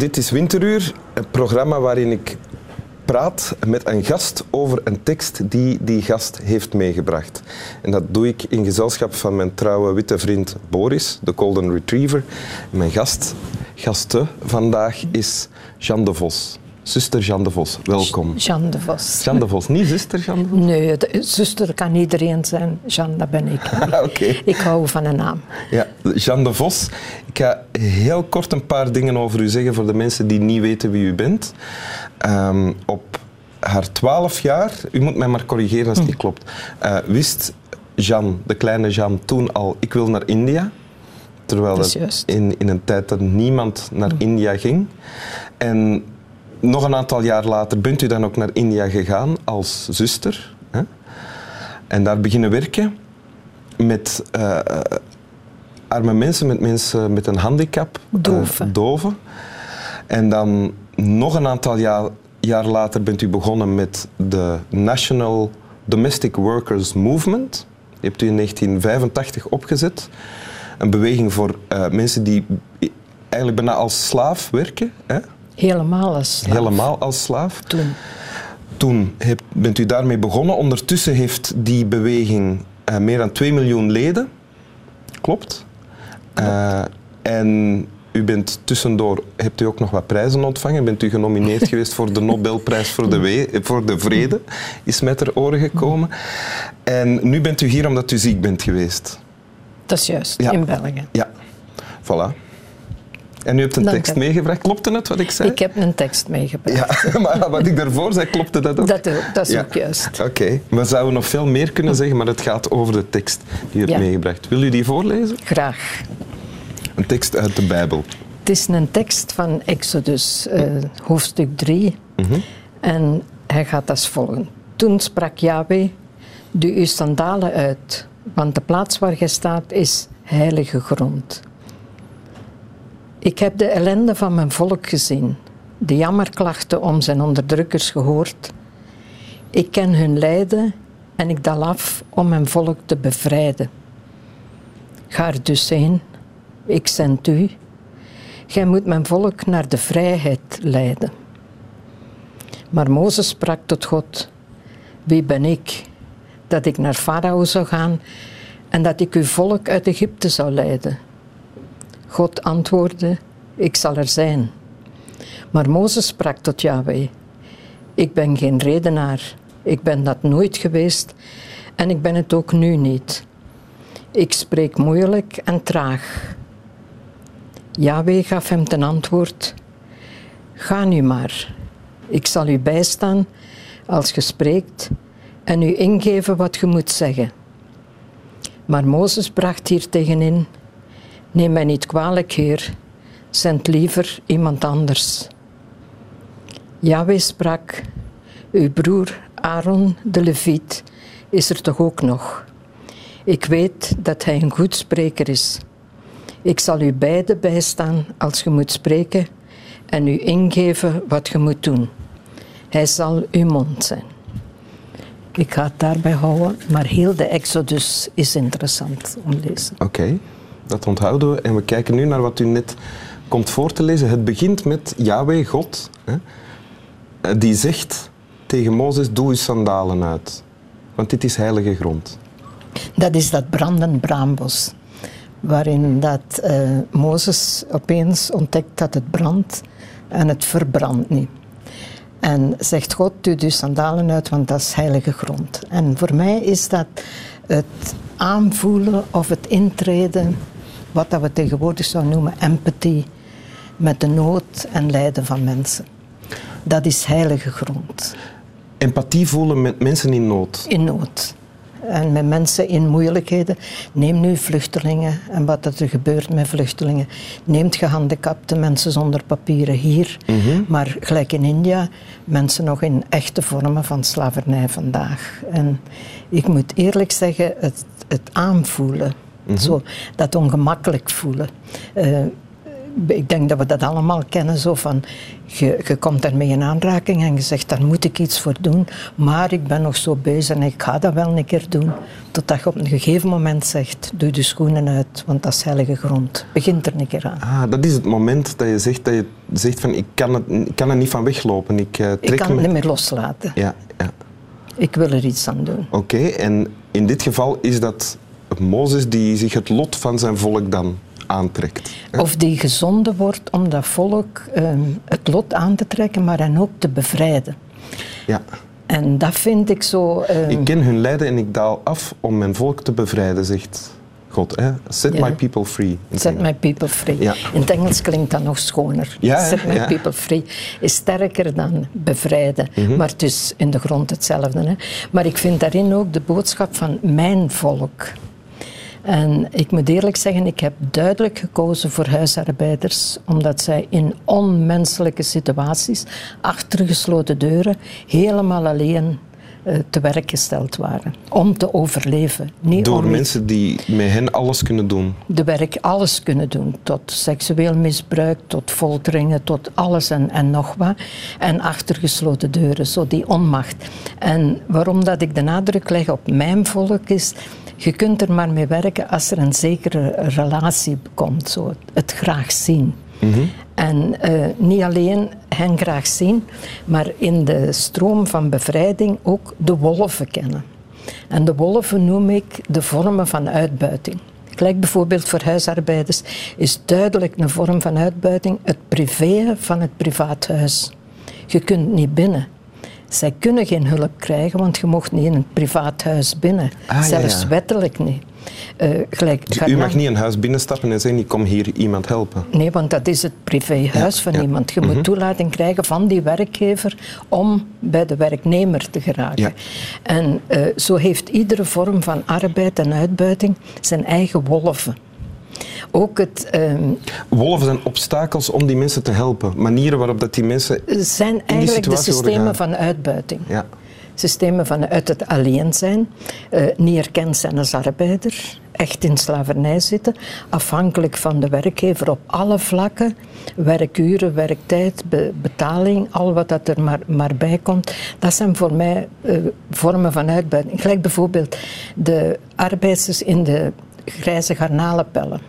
Dit is Winteruur, een programma waarin ik praat met een gast over een tekst die die gast heeft meegebracht. En dat doe ik in gezelschap van mijn trouwe witte vriend Boris, de Golden Retriever. mijn gast, gaste vandaag is Jeanne de Vos. Zuster Jeanne de Vos, welkom. Jeanne de Vos. Jeanne de Vos, niet zuster Jeanne de Vos? Nee, de, zuster kan iedereen zijn. Jeanne, dat ben ik. Oké. Ik hou van een naam. Ja, Jeanne de Vos. Ik ga heel kort een paar dingen over u zeggen voor de mensen die niet weten wie u bent. Um, op haar twaalf jaar, u moet mij maar corrigeren als het niet klopt, uh, wist Jeanne, de kleine Jeanne, toen al, ik wil naar India. Terwijl Dat in, in een tijd dat niemand naar India ging. En nog een aantal jaar later bent u dan ook naar India gegaan als zuster. Hè? En daar beginnen werken met eh, arme mensen, met mensen met een handicap. eh, Doven. doven. En dan nog een aantal jaar, jaar later bent u begonnen met de National Domestic Workers Movement. Die hebt u in 1985 opgezet. Een beweging voor eh, mensen die eigenlijk bijna als slaaf werken. Hè? Helemaal als slaaf. Helemaal als slaaf. Toen. Toen heb- bent u daarmee begonnen. Ondertussen heeft die beweging eh, meer dan 2 miljoen leden. Klopt. Eh, en u bent tussendoor, hebt u ook nog wat prijzen ontvangen. Bent u genomineerd geweest voor de Nobelprijs voor de, we- voor de Vrede. Is met ter oren gekomen. En nu bent u hier omdat u ziek bent geweest. Dat is juist, Ja. in België. Ja, voilà. En u hebt een Dank tekst u. meegebracht. Klopte het wat ik zei? Ik heb een tekst meegebracht. Ja, maar wat ik daarvoor zei, klopte dat ook? Dat, dat is Ja. ook juist. Oké, we zouden nog veel meer kunnen zeggen, maar het gaat over de tekst die u hebt Ja. meegebracht. Wil u die voorlezen? Graag. Een tekst uit de Bijbel. Het is een tekst van Exodus, eh, hoofdstuk 3. En hij gaat als volgt. Toen sprak Yahweh, doe uw sandalen uit, want de plaats waar gij staat is heilige grond. Ik heb de ellende van mijn volk gezien, de jammerklachten om zijn onderdrukkers gehoord. Ik ken hun lijden en ik dal af om mijn volk te bevrijden. Ga er dus heen, ik zend u. Gij moet mijn volk naar de vrijheid leiden. Maar Mozes sprak tot God: Wie ben ik dat ik naar Farao zou gaan en dat ik uw volk uit Egypte zou leiden? God antwoordde: Ik zal er zijn. Maar Mozes sprak tot Yahweh: Ik ben geen redenaar, ik ben dat nooit geweest en ik ben het ook nu niet. Ik spreek moeilijk en traag. Yahweh gaf hem ten antwoord: Ga nu maar, ik zal u bijstaan als je spreekt en u ingeven wat je moet zeggen. Maar Mozes bracht hier tegenin: Neem mij niet kwalijk, Heer, zend liever iemand anders. Yahweh sprak: Uw broer Aaron de Leviet is er toch ook nog? Ik weet dat hij een goed spreker is. Ik zal u beiden bijstaan als je moet spreken en u ingeven wat je moet doen. Hij zal uw mond zijn. Ik ga het daarbij houden, maar heel de Exodus is interessant om te lezen. Oké, dat onthouden we. En we kijken nu naar wat u net komt voor te lezen. Het begint met Yahweh, God, hè, die zegt tegen Mozes, doe uw sandalen uit. Want dit is heilige grond. Dat is dat brandend braambos, waarin dat, eh, Mozes opeens ontdekt dat het brandt en het verbrandt niet. En zegt God, doe je sandalen uit, want dat is heilige grond. En voor mij is dat het aanvoelen of het intreden, wat dat we tegenwoordig zouden noemen empathy, met de nood en lijden van mensen. Dat is heilige grond. Empathie voelen met mensen in nood. in nood. En met mensen in moeilijkheden. Neem nu vluchtelingen en wat er gebeurt met vluchtelingen. Neemt gehandicapte mensen zonder papieren hier. Maar gelijk in India, mensen nog in echte vormen van slavernij vandaag. En ik moet eerlijk zeggen, het, het aanvoelen. Zo, dat ongemakkelijk voelen. Eh, ik denk dat we dat allemaal kennen, zo van, je, je komt daarmee in aanraking en je zegt, daar moet ik iets voor doen, maar ik ben nog zo bezig en ik ga dat wel een keer doen. Totdat je op een gegeven moment zegt, doe de schoenen uit, want dat is heilige grond. Begint er een keer aan. Ah, dat is het moment dat je zegt, dat je zegt van, ik kan, het, ik kan er niet van weglopen. Ik, uh, trek ik kan me... het niet meer loslaten. Ja, ja. Ik wil er iets aan doen. Oké, en in dit geval is dat Mozes die zich het lot van zijn volk dan aantrekt. Of die gezonden wordt om dat volk um, het lot aan te trekken, maar hen ook te bevrijden. Ja. En dat vind ik zo... Um, ik ken hun lijden en ik daal af om mijn volk te bevrijden, zegt God. Hè? Set Ja. my people free. Set my people free. Ja. In het Engels klinkt dat nog schoner. Ja? Set my people free is sterker dan bevrijden. Mhm. Maar het is in de grond hetzelfde. Hè? Maar ik vind daarin ook de boodschap van mijn volk. En ik moet eerlijk zeggen, ik heb duidelijk gekozen voor huisarbeiders, omdat zij in onmenselijke situaties, achter gesloten deuren, helemaal alleen eh, te werk gesteld waren. Om te overleven. Niet Door om mensen die met hen alles kunnen doen. de werk alles kunnen doen. Tot seksueel misbruik, tot folteringen, tot alles en, en nog wat. En achter gesloten deuren, zo die onmacht. En waarom dat ik de nadruk leg op mijn volk is... Je kunt er maar mee werken als er een zekere relatie komt. Zo, het, graag zien. En eh, niet alleen hen graag zien, maar in de stroom van bevrijding ook de wolven kennen. En de wolven noem ik de vormen van uitbuiting. Gelijk bijvoorbeeld voor huisarbeiders is duidelijk een vorm van uitbuiting het privé van het privaathuis. Je kunt niet binnen. Zij kunnen geen hulp krijgen, want je mocht niet in een privaat huis binnen. Ah, Zelfs ja. wettelijk niet. Eh, gelijk, Dus u mag niet een huis binnenstappen en zeggen, ik kom hier iemand helpen. Nee, want dat is het privéhuis van ja. iemand. Je moet toelating krijgen van die werkgever om bij de werknemer te geraken. Ja. En eh, zo heeft iedere vorm van arbeid en uitbuiting zijn eigen wolven. Ook het ehm, Wolven zijn obstakels om die mensen te helpen. Manieren waarop dat die mensen... zijn eigenlijk de systemen van uitbuiting. Ja. Systemen van uit het alleen zijn, eh, niet erkend zijn als arbeider, echt in slavernij zitten, afhankelijk van de werkgever op alle vlakken, werkuren, werktijd, be- betaling, al wat dat er maar, maar bij komt. Dat zijn voor mij eh, vormen van uitbuiting. Gelijk bijvoorbeeld de arbeiders in de grijze garnalenpellen.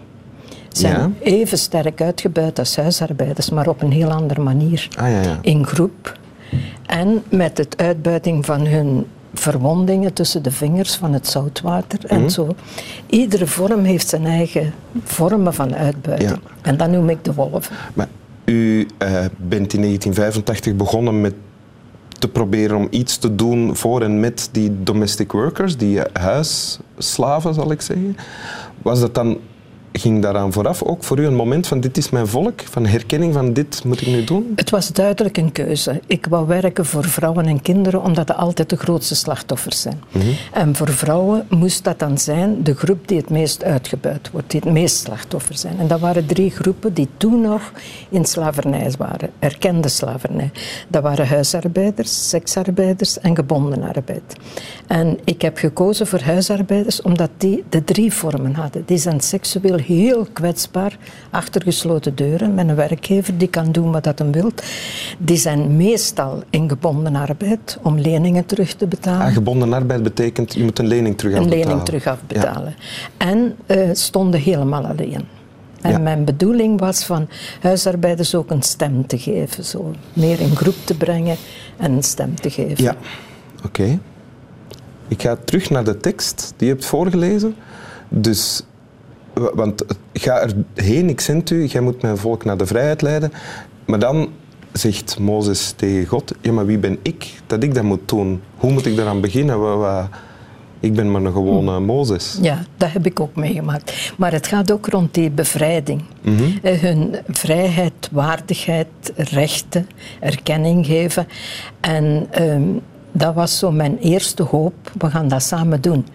Zijn Ja. even sterk uitgebuit als huisarbeiders, maar op een heel andere manier Ah ja, ja. in groep. En met het uitbuiting van hun verwondingen tussen de vingers van het zoutwater Mhm. en zo. Iedere vorm heeft zijn eigen vormen van uitbuiting. Ja. En dat noem ik de wolven. Maar u eh, bent in 1985 begonnen met te proberen om iets te doen voor en met die domestic workers, die huisslaven zal ik zeggen. Was dat dan, ging daaraan vooraf ook voor u een moment van dit is mijn volk, van herkenning van dit moet ik nu doen? Het was duidelijk een keuze. Ik wou werken voor vrouwen en kinderen omdat dat altijd de grootste slachtoffers zijn. En voor vrouwen moest dat dan zijn de groep die het meest uitgebuit wordt, die het meest slachtoffer zijn. En dat waren drie groepen die toen nog in slavernij waren, erkende slavernij. Dat waren huisarbeiders, seksarbeiders en gebonden arbeid. En ik heb gekozen voor huisarbeiders omdat die de drie vormen hadden. Die zijn seksueel heel kwetsbaar, achter gesloten deuren, met een werkgever die kan doen wat dat hem wil. Die zijn meestal in gebonden arbeid om leningen terug te betalen. Ah, gebonden arbeid betekent je moet een lening terug een afbetalen. lening terug afbetalen. En eh, stonden helemaal alleen. En Ja. mijn bedoeling was van huisarbeiders ook een stem te geven. Zo meer in groep te brengen en een stem te geven. Ja, oké. Ik ga terug naar de tekst die je hebt voorgelezen. Dus, want ga erheen, ik zend u, jij moet mijn volk naar de vrijheid leiden. Maar dan zegt Mozes tegen God, ja maar wie ben ik dat ik dat moet doen? Hoe moet ik daaraan beginnen? Ik ben maar een gewone Mozes. Ja, dat heb ik ook meegemaakt. Maar het gaat ook rond die bevrijding. Mhm. Eh, Hun vrijheid, waardigheid, rechten, erkenning geven. En ehm, dat was zo mijn eerste hoop. We gaan dat samen doen.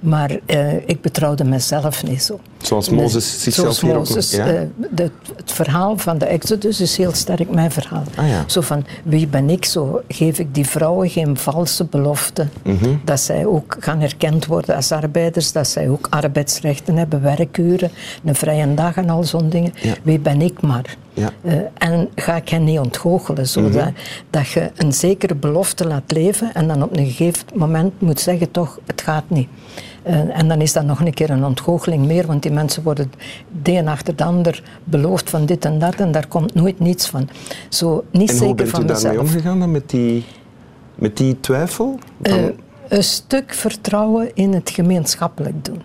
Maar eh, ik betrouwde mezelf niet zo. Zoals Mozes zichzelf hier ook Mozes, ja? eh, de- het verhaal van de Exodus is heel sterk mijn verhaal. Ah, ja. Zo van, wie ben ik? Zo geef ik die vrouwen geen valse belofte. Mhm. Dat zij ook gaan erkend worden als arbeiders, dat zij ook arbeidsrechten hebben, werkuren, een vrije dag en al zo'n dingen. Ja. Wie ben ik maar? Ja. Eh, en ga ik hen niet ontgoochelen, zodat dat je een zekere belofte laat leven en dan op een gegeven moment moet zeggen toch, het gaat niet. Eh, en dan is dat nog een keer een ontgoocheling meer, want die mensen worden de een achter de ander beloofd van dit en dat en daar komt nooit niets van. Zo niet En hoe zeker bent van u daarmee mezelf. omgegaan dan met die, met die twijfel? Eh, een stuk vertrouwen in het gemeenschappelijk doen.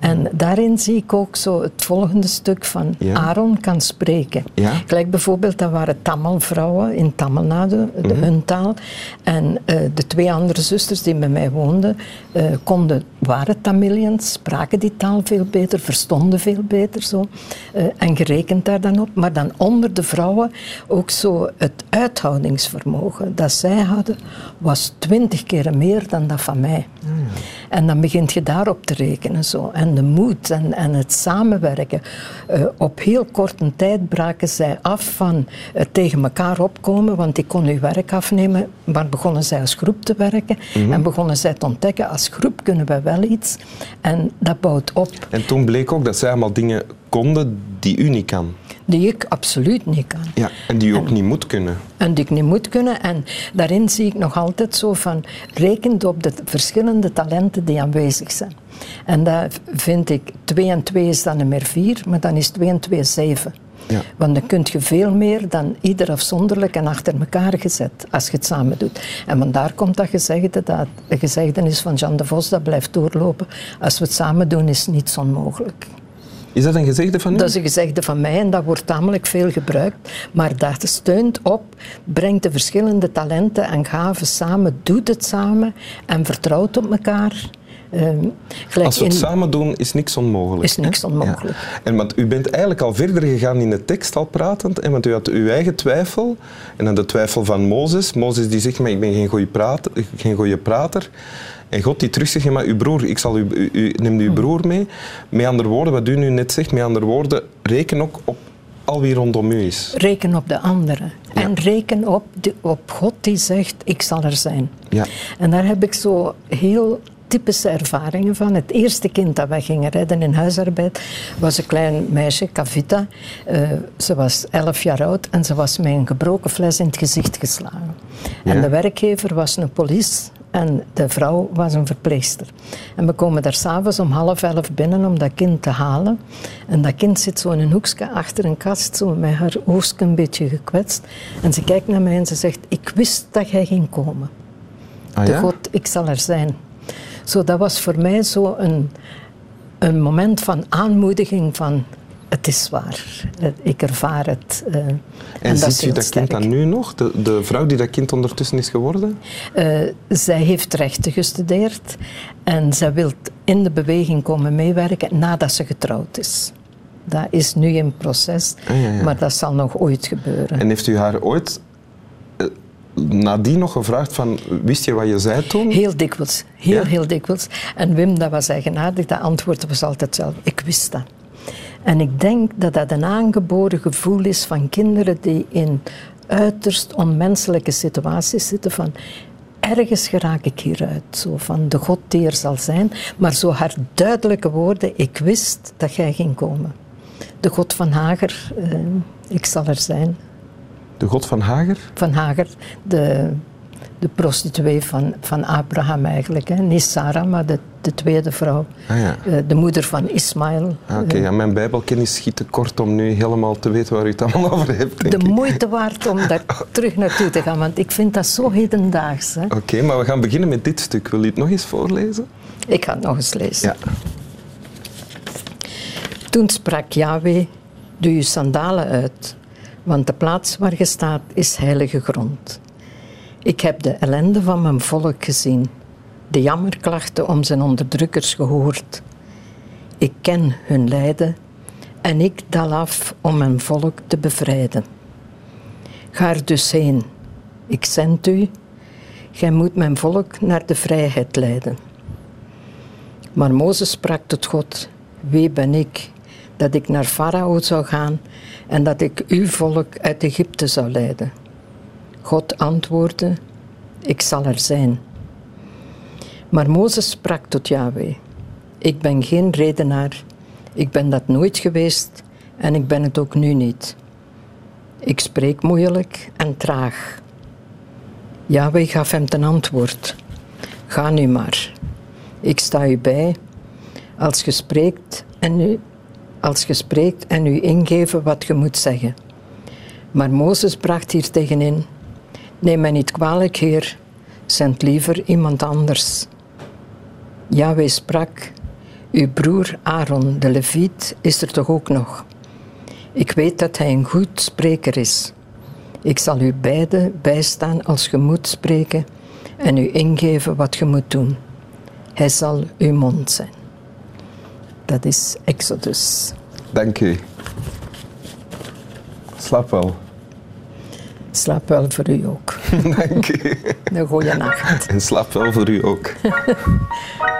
En daarin zie ik ook zo het volgende stuk van Ja. Aaron kan spreken. Ja. Gelijk bijvoorbeeld, dat waren Tamil-vrouwen in Tamil Nadu, de, Mhm. hun taal. En eh, de twee andere zusters die bij mij woonden, eh, konden, waren Tamilians, spraken die taal veel beter, verstonden veel beter zo. Eh, en gerekend daar dan op. Maar dan onder de vrouwen ook zo het uithoudingsvermogen dat zij hadden, was twintig keer meer dan dat van mij. En dan begint je daarop te rekenen. Zo. En de moed en, en het samenwerken. Eh, op heel korte tijd braken zij af van eh, tegen elkaar opkomen, want die kon hun werk afnemen. Maar begonnen zij als groep te werken en begonnen zij te ontdekken, als groep kunnen wij wel iets. En dat bouwt op. En toen bleek ook dat zij allemaal dingen konden die u niet kan. Die ik absoluut niet kan. Ja, en die u ook niet moet kunnen. En die ik niet moet kunnen. En daarin zie ik nog altijd zo van, rekent op de verschillende talenten die aanwezig zijn. En dat vind ik, 2 en 2 is dan niet meer 4, maar dan is 2 en 2 7. Ja. Want dan kun je veel meer dan ieder afzonderlijk en achter elkaar gezet, als je het samen doet. En vandaar komt dat gezegde, dat de gezegdenis van Jean de Vos, dat blijft doorlopen. Als we het samen doen, is niets onmogelijk. Is dat een gezegde van u? Dat is een gezegde van mij en dat wordt tamelijk veel gebruikt. Maar dat steunt op, brengt de verschillende talenten en gaven samen, doet het samen en vertrouwt op elkaar. Ehm, Als we het in- samen doen, is niks onmogelijk. Is niks hè? onmogelijk. Ja. En want u bent eigenlijk al verder gegaan in de tekst al pratend, hè, want u had uw eigen twijfel. En dan de twijfel van Mozes. Mozes die zegt, maar ik ben geen goede prater. Geen goeie prater. En God die terug zegt, maar uw broer, ik zal u, u, u neem uw broer mee. Met andere woorden, wat u nu net zegt, met andere woorden, reken ook op al wie rondom u is. Reken op de anderen. Ja. En reken op, de, op God die zegt, ik zal er zijn. Ja. En daar heb ik zo heel typische ervaringen van. Het eerste kind dat wij gingen redden in huisarbeid was een klein meisje, Kavita. Eh, ze was elf jaar oud en ze was met een gebroken fles in het gezicht geslagen. Ja. En de werkgever was een police en de vrouw was een verpleegster. En we komen daar s'avonds om half elf binnen om dat kind te halen. En dat kind zit zo in een hoekje achter een kast, zo met haar hoofdje een beetje gekwetst. En ze kijkt naar mij en ze zegt, ik wist dat jij ging komen. Ah, De? God, ik zal er zijn. Zo, dat was voor mij zo een, een moment van aanmoediging van het is waar. Ik ervaar het. eh, En, dat ziet u dat kind dan nu nog? De, de vrouw die dat kind ondertussen is geworden? Eh, zij heeft rechten gestudeerd en zij wil in de beweging komen meewerken nadat ze getrouwd is. Dat is nu in proces, Ah, ja, ja. maar dat zal nog ooit gebeuren. En heeft u haar ooit nadien nog gevraagd van, wist je wat je zei toen? Heel dikwijls, heel, Ja? heel dikwijls. En Wim, dat was eigenaardig, dat antwoord was altijd zelf. Ik wist dat. En ik denk dat dat een aangeboren gevoel is van kinderen die in uiterst onmenselijke situaties zitten van ergens geraak ik hieruit. Zo van de God die er zal zijn. Maar zo haar duidelijke woorden, ik wist dat jij ging komen. De God van Hager, eh, ik zal er zijn. De God van Hager? Van Hager, de, de prostituee van, van Abraham eigenlijk. Hè. Niet Sarah, maar de, de tweede vrouw. Ah ja. Eh, de moeder van Ismaël. Ah, Oké, ja, mijn bijbelkennis schiet te kort om nu helemaal te weten waar u het allemaal over hebt. denk de ik. moeite waard om daar terug naartoe te gaan, want ik vind dat zo hedendaags. Oké, maar we gaan beginnen met dit stuk. Wil u het nog eens voorlezen? Ik ga het nog eens lezen. Ja. Toen sprak Yahweh, doe je sandalen uit, want de plaats waar je staat is heilige grond. Ik heb de ellende van mijn volk gezien, de jammerklachten om zijn onderdrukkers gehoord. Ik ken hun lijden en ik dal af om mijn volk te bevrijden. Ga er dus heen, ik zend u, gij moet mijn volk naar de vrijheid leiden. Maar Mozes sprak tot God: wie ben ik dat ik naar Farao zou gaan en dat ik uw volk uit Egypte zou leiden? God antwoordde, ik zal er zijn. Maar Mozes sprak tot Yahweh, ik ben geen redenaar, ik ben dat nooit geweest en ik ben het ook nu niet. Ik spreek moeilijk en traag. Yahweh gaf hem ten antwoord, ga nu maar, ik sta u bij als je spreekt en u, als je spreekt en u ingeven wat je moet zeggen. Maar Mozes bracht hier tegenin, neem mij niet kwalijk, heer, zend liever iemand anders. Yahweh sprak, uw broer Aaron, de leviet, is er toch ook nog? Ik weet dat hij een goed spreker is. Ik zal u beiden bijstaan als je moet spreken en u ingeven wat je moet doen. Hij zal uw mond zijn. Dat is Exodus. Dank u. Slaap wel. Slaap wel voor u ook. Dank u. Een goede nacht. En slaap wel voor u ook.